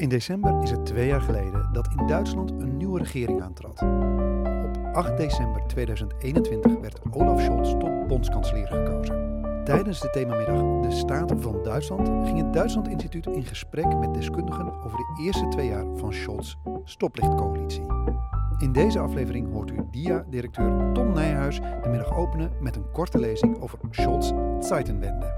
In december is het twee jaar geleden dat in Duitsland een nieuwe regering aantrad. Op 8 december 2021 werd Olaf Scholz tot bondskanselier gekozen. Tijdens de themamiddag De Staten van Duitsland ging het Duitsland Instituut in gesprek met deskundigen over de eerste twee jaar van Scholz' stoplichtcoalitie. In deze aflevering hoort u DIA-directeur Tom Nijhuis de middag openen met een korte lezing over Scholz' Zeitenwende.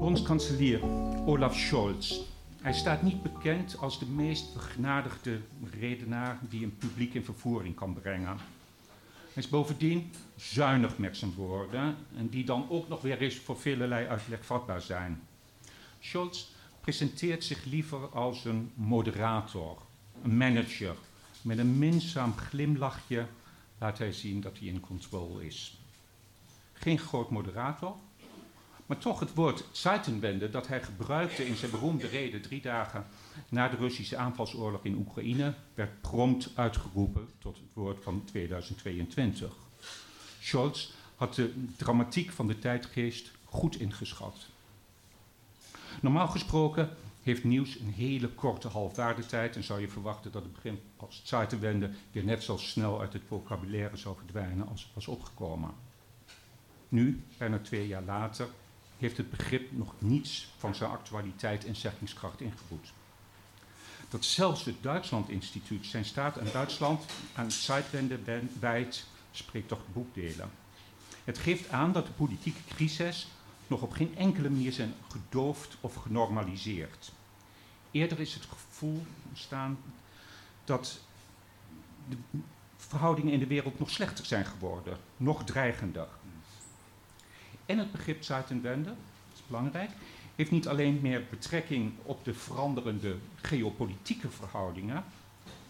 Bondskanselier Olaf Scholz. Hij staat niet bekend als de meest begnadigde redenaar die een publiek in vervoering kan brengen. Hij is bovendien zuinig met zijn woorden en die dan ook nog weer eens voor velelei uitleg vatbaar zijn. Scholz presenteert zich liever als een moderator, een manager. Met een minzaam glimlachje laat hij zien dat hij in controle is. Geen groot moderator, maar toch het woord Zeitenwende dat hij gebruikte in zijn beroemde reden drie dagen na de Russische aanvalsoorlog in Oekraïne werd prompt uitgeroepen tot het woord van 2022. Scholz had de dramatiek van de tijdgeest goed ingeschat. Normaal gesproken heeft nieuws een hele korte halfwaardetijd en zou je verwachten dat het begin als Zeitenwende weer net zo snel uit het vocabulaire zou verdwijnen als het was opgekomen. Nu, bijna twee jaar later, heeft het begrip nog niets van zijn actualiteit en zeggingskracht ingeboet. Dat zelfs het Duitsland-instituut zijn staat aan Duitsland aan Zeitwende wijdt, spreekt toch boekdelen. Het geeft aan dat de politieke crisis nog op geen enkele manier zijn gedoofd of genormaliseerd. Eerder is het gevoel ontstaan dat de verhoudingen in de wereld nog slechter zijn geworden, nog dreigender. En het begrip Zeitenwende, dat is belangrijk, heeft niet alleen meer betrekking op de veranderende geopolitieke verhoudingen,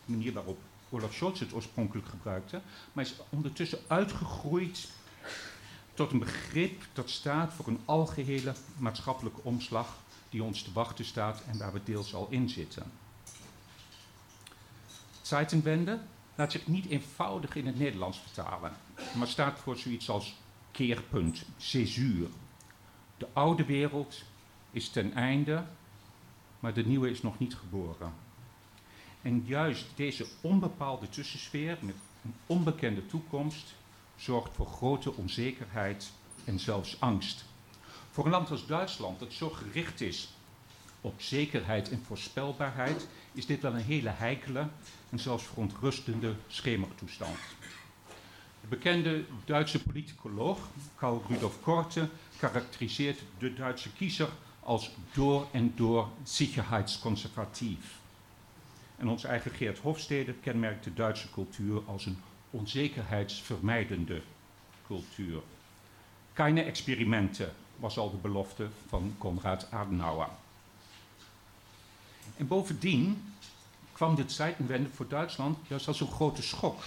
de manier waarop Olaf Scholz het oorspronkelijk gebruikte, maar is ondertussen uitgegroeid tot een begrip dat staat voor een algehele maatschappelijke omslag die ons te wachten staat en waar we deels al in zitten. Zeitenwende laat zich niet eenvoudig in het Nederlands vertalen, maar staat voor zoiets als keerpunt, césuur. De oude wereld is ten einde, maar de nieuwe is nog niet geboren. En juist deze onbepaalde tussensfeer met een onbekende toekomst zorgt voor grote onzekerheid en zelfs angst. Voor een land als Duitsland, dat zo gericht is op zekerheid en voorspelbaarheid, is dit wel een hele heikele en zelfs verontrustende schemertoestand. De bekende Duitse politicoloog Karl Rudolf Korte karakteriseert de Duitse kiezer als door en door sicherheidsconservatief. En ons eigen Geert Hofstede kenmerkt de Duitse cultuur als een onzekerheidsvermijdende cultuur. Keine experimenten was al de belofte van Konrad Adenauer. En bovendien kwam dit Zeitenwende voor Duitsland juist als een grote schok.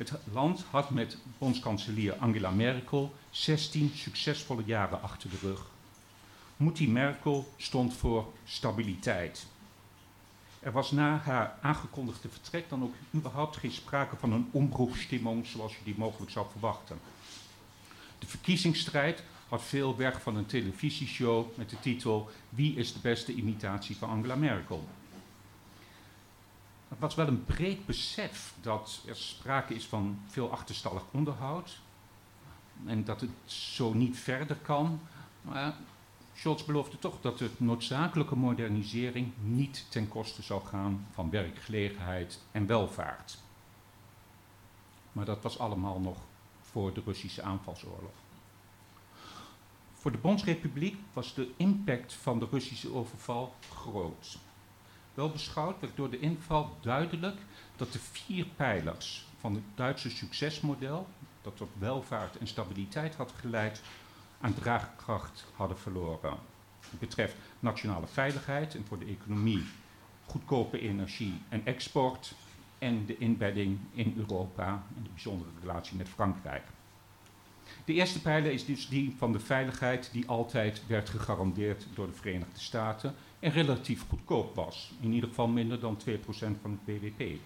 Het land had met bondskanselier Angela Merkel 16 succesvolle jaren achter de rug. Mutti Merkel stond voor stabiliteit. Er was na haar aangekondigde vertrek dan ook überhaupt geen sprake van een ombroekstimmung zoals je die mogelijk zou verwachten. De verkiezingsstrijd had veel weg van een televisieshow met de titel Wie is de beste imitatie van Angela Merkel? Het was wel een breed besef dat er sprake is van veel achterstallig onderhoud en dat het zo niet verder kan. Maar Scholz beloofde toch dat de noodzakelijke modernisering niet ten koste zou gaan van werkgelegenheid en welvaart. Maar dat was allemaal nog voor de Russische aanvalsoorlog. Voor de Bondsrepubliek was de impact van de Russische overval groot. Wel beschouwd werd door de inval duidelijk dat de vier pijlers van het Duitse succesmodel, dat tot welvaart en stabiliteit had geleid, aan draagkracht hadden verloren. Het betreft nationale veiligheid en voor de economie goedkope energie en export en de inbedding in Europa en de bijzondere relatie met Frankrijk. De eerste pijler is dus die van de veiligheid die altijd werd gegarandeerd door de Verenigde Staten en relatief goedkoop was, in ieder geval minder dan 2% van het BBP.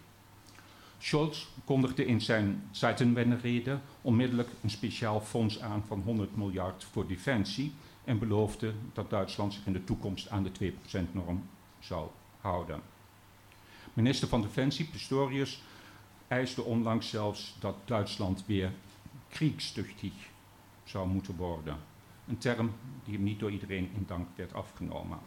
Scholz kondigde in zijn Zeitenwende-rede onmiddellijk een speciaal fonds aan van 100 miljard voor defensie en beloofde dat Duitsland zich in de toekomst aan de 2%-norm zou houden. Minister van Defensie Pistorius eiste onlangs zelfs dat Duitsland weer kriegstuchtig zou moeten worden. Een term die hem niet door iedereen in dank werd afgenomen.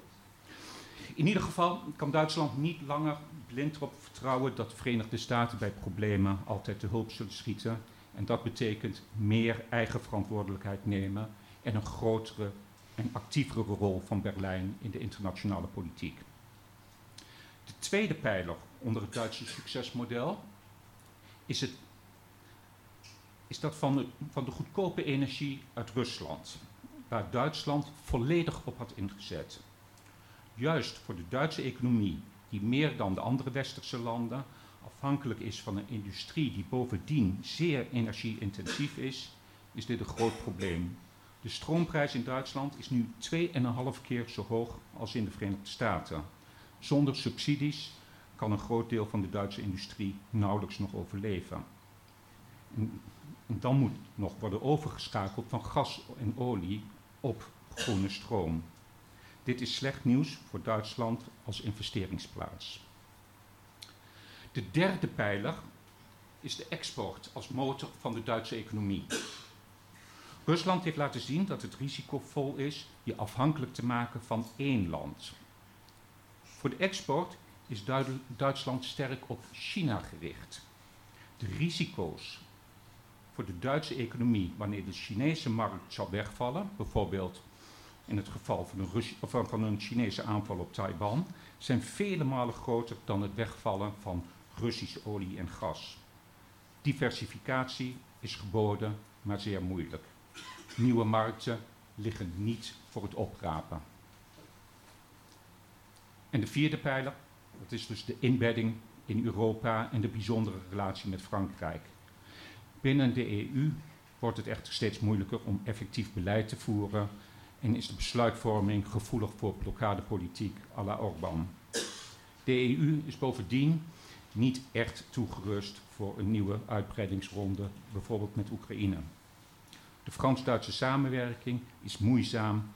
In ieder geval kan Duitsland niet langer blind erop vertrouwen dat de Verenigde Staten bij problemen altijd te hulp zullen schieten. En dat betekent meer eigen verantwoordelijkheid nemen en een grotere en actievere rol van Berlijn in de internationale politiek. De tweede pijler onder het Duitse succesmodel is, het, is dat van de, van de goedkope energie uit Rusland, waar Duitsland volledig op had ingezet. Juist voor de Duitse economie, die meer dan de andere westerse landen afhankelijk is van een industrie die bovendien zeer energie-intensief is, is dit een groot probleem. De stroomprijs in Duitsland is nu 2,5 keer zo hoog als in de Verenigde Staten. Zonder subsidies kan een groot deel van de Duitse industrie nauwelijks nog overleven. En, dan moet nog worden overgeschakeld van gas en olie op groene stroom. Dit is slecht nieuws voor Duitsland als investeringsplaats. De derde pijler is de export als motor van de Duitse economie. Rusland heeft laten zien dat het risicovol is je afhankelijk te maken van één land. Voor de export is Duitsland sterk op China gericht. De risico's voor de Duitse economie wanneer de Chinese markt zal wegvallen, bijvoorbeeld in het geval van een, van, een Chinese aanval op Taiwan, zijn vele malen groter dan het wegvallen van Russische olie en gas. Diversificatie is geboden, maar zeer moeilijk. Nieuwe markten liggen niet voor het oprapen. En de vierde pijler, dat is dus de inbedding in Europa en de bijzondere relatie met Frankrijk. Binnen de EU wordt het echter steeds moeilijker om effectief beleid te voeren en is de besluitvorming gevoelig voor blokkadepolitiek à la Orbán. De EU is bovendien niet echt toegerust voor een nieuwe uitbreidingsronde, bijvoorbeeld met Oekraïne. De Frans-Duitse samenwerking is moeizaam.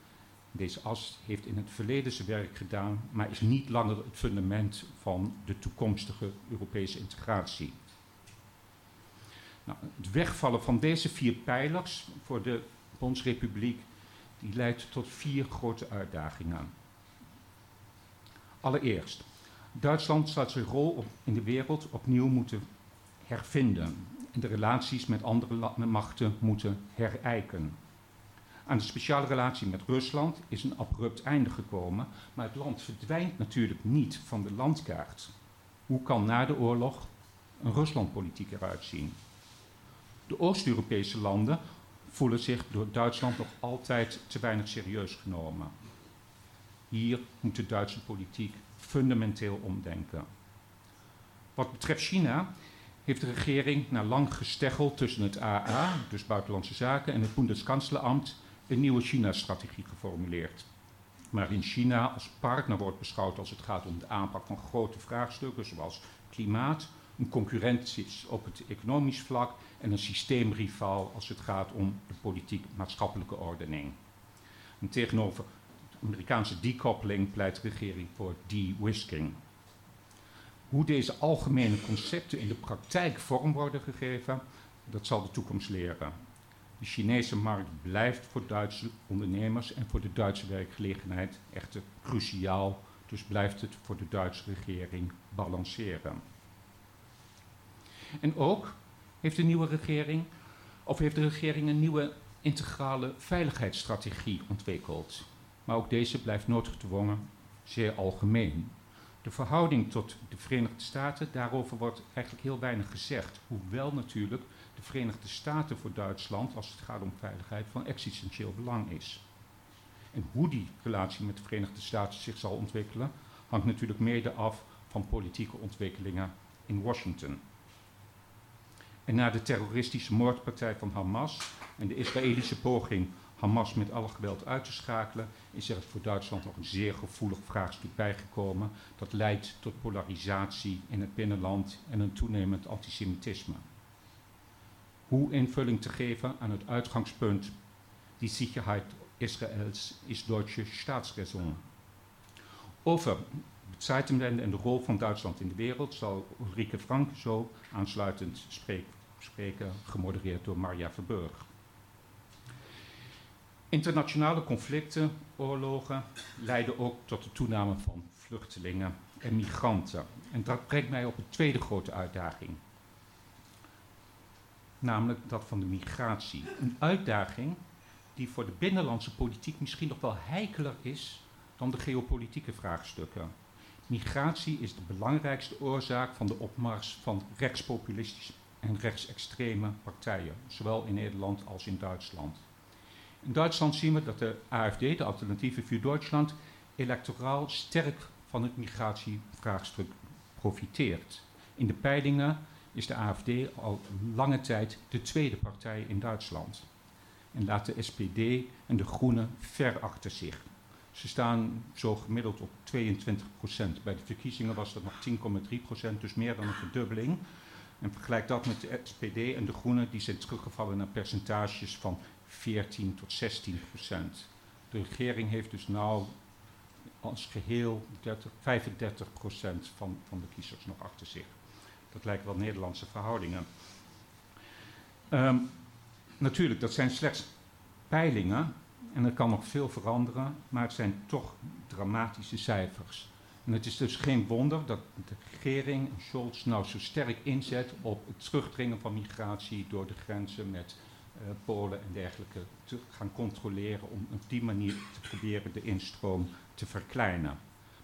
Deze as heeft in het verleden zijn werk gedaan, maar is niet langer het fundament van de toekomstige Europese integratie. Nou, het wegvallen van deze vier pijlers voor de Bondsrepubliek die leidt tot vier grote uitdagingen. Allereerst, Duitsland zal zijn rol in de wereld opnieuw moeten hervinden en de relaties met andere machten moeten herijken. Aan de speciale relatie met Rusland is een abrupt einde gekomen, maar het land verdwijnt natuurlijk niet van de landkaart. Hoe kan na de oorlog een Ruslandpolitiek eruit zien? De Oost-Europese landen voelen zich door Duitsland nog altijd te weinig serieus genomen. Hier moet de Duitse politiek fundamenteel omdenken. Wat betreft China heeft de regering na lang gesteggel tussen het AA, dus Buitenlandse Zaken, en het Bundeskanzleramt een nieuwe China-strategie geformuleerd. Waarin China als partner wordt beschouwd als het gaat om de aanpak van grote vraagstukken zoals klimaat, een concurrentie op het economisch vlak en een systeemrivaal als het gaat om de politiek-maatschappelijke ordening. En tegenover de Amerikaanse decoupeling pleit de regering voor de-whisking. Hoe deze algemene concepten in de praktijk vorm worden gegeven, dat zal de toekomst leren. De Chinese markt blijft voor Duitse ondernemers en voor de Duitse werkgelegenheid echter cruciaal, dus blijft het voor de Duitse regering balanceren. En ook heeft de nieuwe regering, of heeft de regering een nieuwe integrale veiligheidsstrategie ontwikkeld. Maar ook deze blijft noodgedwongen zeer algemeen. De verhouding tot de Verenigde Staten, daarover wordt eigenlijk heel weinig gezegd. Hoewel natuurlijk de Verenigde Staten voor Duitsland, als het gaat om veiligheid, van existentieel belang is. En hoe die relatie met de Verenigde Staten zich zal ontwikkelen, hangt natuurlijk mede af van politieke ontwikkelingen in Washington. En na de terroristische moordpartij van Hamas en de Israëlische poging Hamas met alle geweld uit te schakelen, is er voor Duitsland nog een zeer gevoelig vraagstuk bijgekomen. Dat leidt tot polarisatie in het binnenland en een toenemend antisemitisme. Hoe invulling te geven aan het uitgangspunt, die zekerheid Israëls is deutsche Staatsräson. Over Zeitenwende en de rol van Duitsland in de wereld zal Ulrike Frank zo aansluitend spreken, gemodereerd door Marja Verburg. Internationale conflicten, oorlogen leiden ook tot de toename van vluchtelingen en migranten. En dat brengt mij op een tweede grote uitdaging. Namelijk dat van de migratie. Een uitdaging die voor de binnenlandse politiek misschien nog wel heikeler is dan de geopolitieke vraagstukken. Migratie is de belangrijkste oorzaak van de opmars van rechtspopulistische en rechtsextreme partijen, zowel in Nederland als in Duitsland. In Duitsland zien we dat de AFD, de Alternatieve voor Duitsland, electoraal sterk van het migratievraagstuk profiteert. In de peilingen is de AFD al lange tijd de tweede partij in Duitsland. En laat de SPD en de Groenen ver achter zich. Ze staan zo gemiddeld op 22 procent. Bij de verkiezingen was dat nog 10,3 procent, dus meer dan een verdubbeling. En vergelijk dat met de SPD en de Groenen, die zijn teruggevallen naar percentages van 14 tot 16 procent. De regering heeft dus nou als geheel 30, 35 procent van, van de kiezers nog achter zich. Dat lijken wel Nederlandse verhoudingen. Um, natuurlijk, dat zijn slechts peilingen en er kan nog veel veranderen, maar het zijn toch dramatische cijfers. En het is dus geen wonder dat de regering Scholz nou zo sterk inzet op het terugdringen van migratie door de grenzen met uh, Polen en dergelijke te gaan controleren om op die manier te proberen de instroom te verkleinen.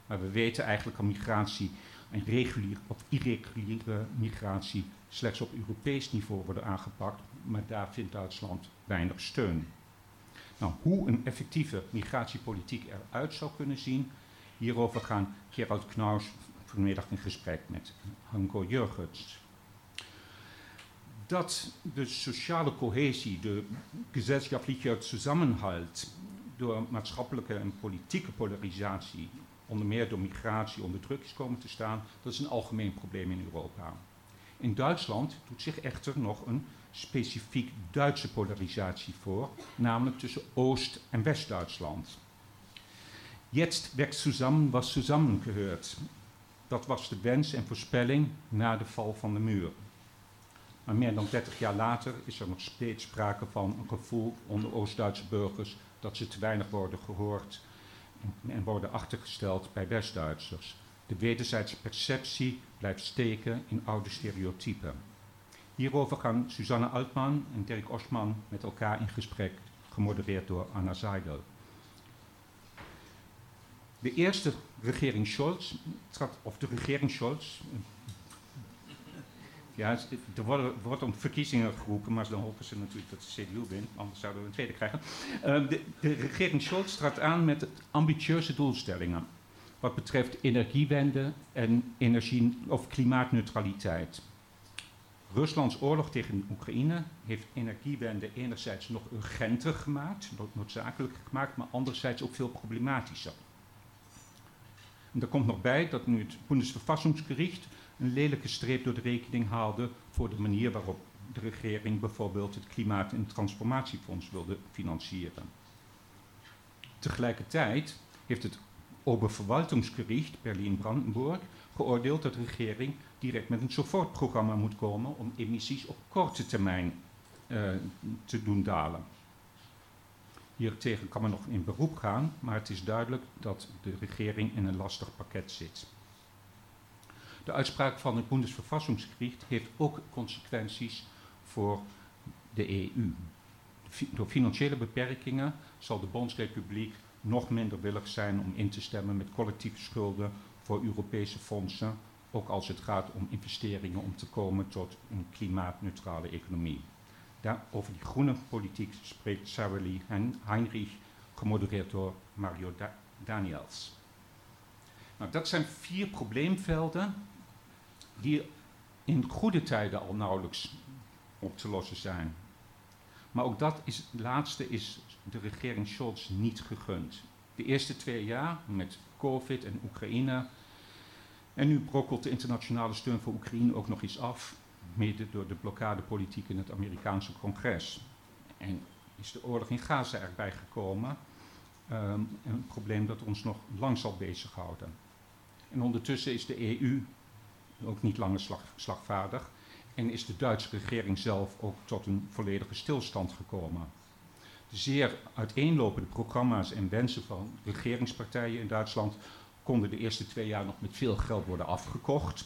Maar we weten eigenlijk al migratie en reguliere of irreguliere migratie slechts op Europees niveau worden aangepakt, maar daar vindt Duitsland weinig steun. Nou, hoe een effectieve migratiepolitiek eruit zou kunnen zien, hierover gaan Gerald Knaus vanmiddag in gesprek met Hanko Jurgens. Dat de sociale cohesie, de gesellschaftliche Zusammenhalt, door maatschappelijke en politieke polarisatie, onder meer door migratie, onder druk is komen te staan, dat is een algemeen probleem in Europa. In Duitsland doet zich echter nog een specifiek Duitse polarisatie voor, namelijk tussen Oost- en West-Duitsland. Jetzt wächst zusammen, was zusammengehört. Dat was de wens en voorspelling na de val van de muur. Maar meer dan 30 jaar later is er nog steeds sprake van een gevoel onder Oost-Duitse burgers dat ze te weinig worden gehoord en worden achtergesteld bij West-Duitsers. De wederzijdse perceptie blijft steken in oude stereotypen. Hierover gaan Susanne Altman en Dirk Osman met elkaar in gesprek, gemodereerd door Anna Seidel. De eerste regering Scholz, of de regering Scholz, ja, er worden, wordt om verkiezingen geroepen, maar dan hopen ze natuurlijk dat de CDU wint, anders zouden we een tweede krijgen. Uh, de, regering Scholz trad aan met ambitieuze doelstellingen wat betreft energiewende en energie- of klimaatneutraliteit. Ruslands oorlog tegen Oekraïne heeft energiewende enerzijds nog urgenter gemaakt, noodzakelijk gemaakt, maar anderzijds ook veel problematischer. En er komt nog bij dat nu het Bundesverfassungsgericht een lelijke streep door de rekening haalde voor de manier waarop de regering bijvoorbeeld het Klimaat- en Transformatiefonds wilde financieren. Tegelijkertijd heeft het Oberverwaltungsgericht Berlin-Brandenburg geoordeeld dat de regering direct met een sofortprogramma moet komen om emissies op korte termijn uh, te doen dalen. Hiertegen kan men nog in beroep gaan, maar het is duidelijk dat de regering in een lastig pakket zit. De uitspraak van het Bundesverfassungsgericht heeft ook consequenties voor de EU. Door financiële beperkingen zal de Bondsrepubliek nog minder willig zijn om in te stemmen met collectieve schulden voor Europese fondsen, ook als het gaat om investeringen om te komen tot een klimaatneutrale economie. Over die groene politiek spreekt Sarah Heinrich, gemodereerd door Mario da Daniels. Nou, dat zijn vier probleemvelden die in goede tijden al nauwelijks op te lossen zijn. Maar ook dat is, laatste is de regering Scholz niet gegund. De eerste twee jaar met COVID en Oekraïne. En nu brokkelt de internationale steun voor Oekraïne ook nog eens af, mede door de blokkadepolitiek in het Amerikaanse congres. En is de oorlog in Gaza erbij gekomen. Ehm, een probleem dat ons nog lang zal bezighouden. En ondertussen is de EU ook niet langer slag, slagvaardig en is de Duitse regering zelf ook tot een volledige stilstand gekomen. De zeer uiteenlopende programma's en wensen van regeringspartijen in Duitsland konden de eerste twee jaar nog met veel geld worden afgekocht.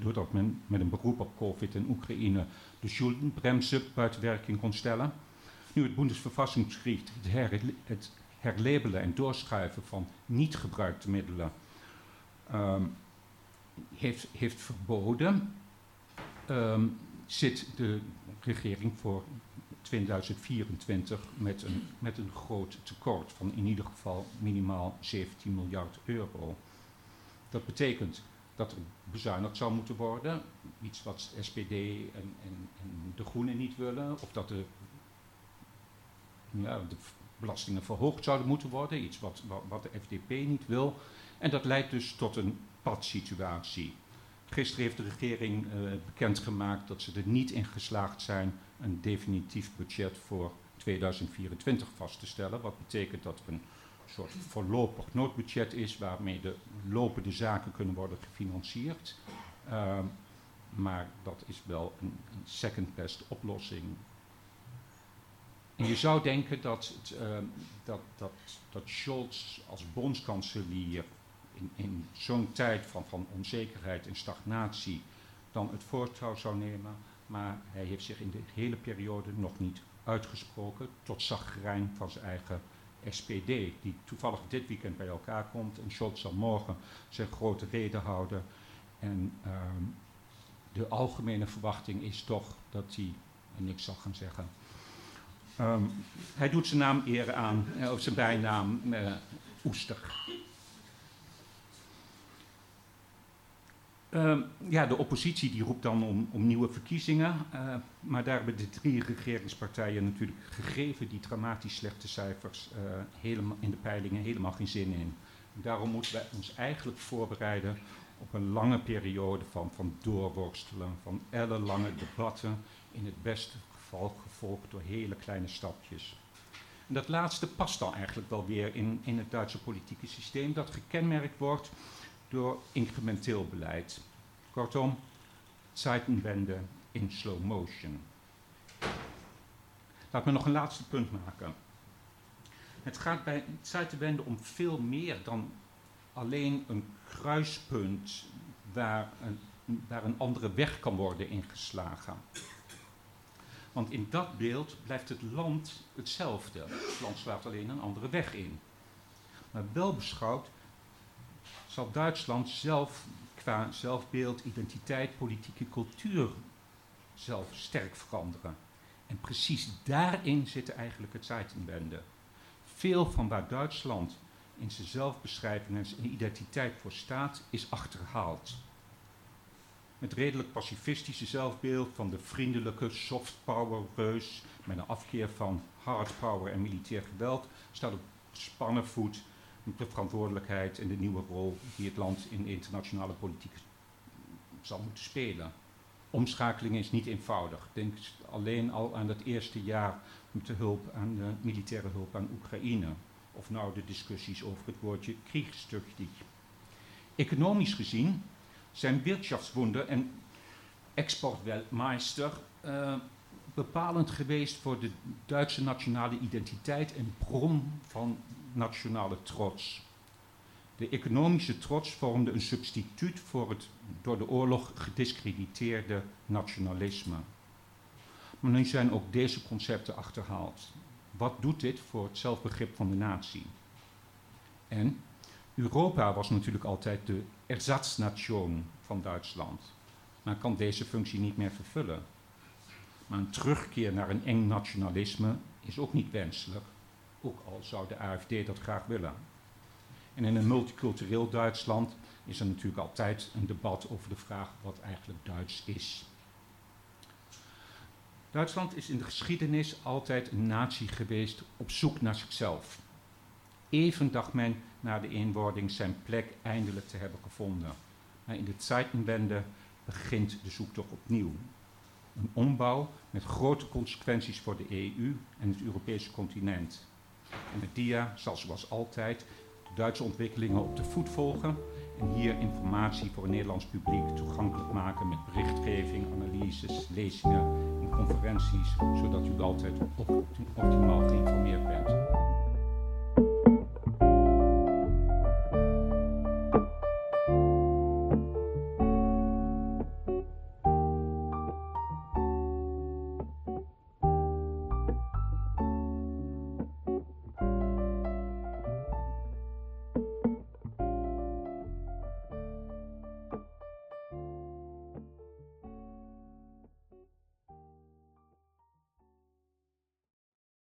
Doordat men met een beroep op COVID en Oekraïne de Schuldenbremse buiten werking kon stellen. Nu het Bundesverfassungsgericht het, het herlabelen en doorschuiven van niet gebruikte middelen um, heeft, heeft verboden, um, zit de regering voor 2024 met een, met een groot tekort van in ieder geval minimaal 17 miljard euro. Dat betekent dat er bezuinigd zou moeten worden, iets wat SPD en, en, en de Groenen niet willen, of dat de, ja, de belastingen verhoogd zouden moeten worden, iets wat, wat, wat de FDP niet wil. En dat leidt dus tot een padsituatie. Gisteren heeft de regering uh, bekendgemaakt dat ze er niet in geslaagd zijn een definitief budget voor 2024 vast te stellen. Wat betekent dat er een soort voorlopig noodbudget is waarmee de lopende zaken kunnen worden gefinancierd. Uh, maar dat is wel een, een second best oplossing. En je zou denken dat, het, uh, dat, dat, dat Scholz als bondskanselier in, in zo'n tijd van, van onzekerheid en stagnatie dan het voortouw zou nemen. Maar hij heeft zich in de hele periode nog niet uitgesproken tot zagrijn van zijn eigen SPD, die toevallig dit weekend bij elkaar komt. En Scholz zal morgen zijn grote reden houden. En ehm, de algemene verwachting is toch dat hij niks zal gaan zeggen. Ehm, hij doet zijn naam eer aan, eh, of zijn bijnaam uh, Oester. Uh, ja, de oppositie die roept dan om, om nieuwe verkiezingen. Uh, maar daar hebben de drie regeringspartijen natuurlijk gegeven die dramatisch slechte cijfers uh, helemaal in de peilingen helemaal geen zin in. Daarom moeten wij ons eigenlijk voorbereiden op een lange periode van, van doorworstelen, van ellenlange debatten, in het beste geval gevolgd door hele kleine stapjes. En dat laatste past dan eigenlijk wel weer in, in het Duitse politieke systeem, dat gekenmerkt wordt door incrementeel beleid. Kortom, Zeitenwende in slow motion. Laat me nog een laatste punt maken. Het gaat bij Zeitenwende om veel meer dan alleen een kruispunt waar een, waar een andere weg kan worden ingeslagen. Want in dat beeld blijft het land hetzelfde. Het land slaat alleen een andere weg in. Maar wel beschouwd zal Duitsland zelf qua zelfbeeld, identiteit, politieke cultuur zelf sterk veranderen. En precies daarin zit eigenlijk het Zeitenwende. Veel van waar Duitsland in zijn zelfbeschrijving en zijn identiteit voor staat, is achterhaald. Het redelijk pacifistische zelfbeeld van de vriendelijke soft power reus met een afkeer van hard power en militair geweld staat op gespannen voet de verantwoordelijkheid en de nieuwe rol die het land in internationale politiek zal moeten spelen. Omschakeling is niet eenvoudig. Denk alleen al aan het eerste jaar met de hulp aan de militaire hulp aan Oekraïne. Of nou de discussies over het woordje kriegstüchtig. Economisch gezien zijn Wirtschaftswunder en exportweltmeister uh, bepalend geweest voor de Duitse nationale identiteit en bron van nationale trots. De economische trots vormde een substituut voor het door de oorlog gediscrediteerde nationalisme. Maar nu zijn ook deze concepten achterhaald. Wat doet dit voor het zelfbegrip van de natie? En Europa was natuurlijk altijd de ersatznation van Duitsland, maar kan deze functie niet meer vervullen. Maar een terugkeer naar een eng nationalisme is ook niet wenselijk, ook al zou de AFD dat graag willen. En in een multicultureel Duitsland is er natuurlijk altijd een debat over de vraag wat eigenlijk Duits is. Duitsland is in de geschiedenis altijd een natie geweest op zoek naar zichzelf. Even dacht men na de eenwording zijn plek eindelijk te hebben gevonden. Maar in de Zeitenwende begint de zoektocht opnieuw. Een ombouw met grote consequenties voor de EU en het Europese continent. En de dia zal zoals altijd Duitse ontwikkelingen op de voet volgen en hier informatie voor een Nederlands publiek toegankelijk maken met berichtgeving, analyses, lezingen en conferenties, zodat u altijd optimaal geïnformeerd bent.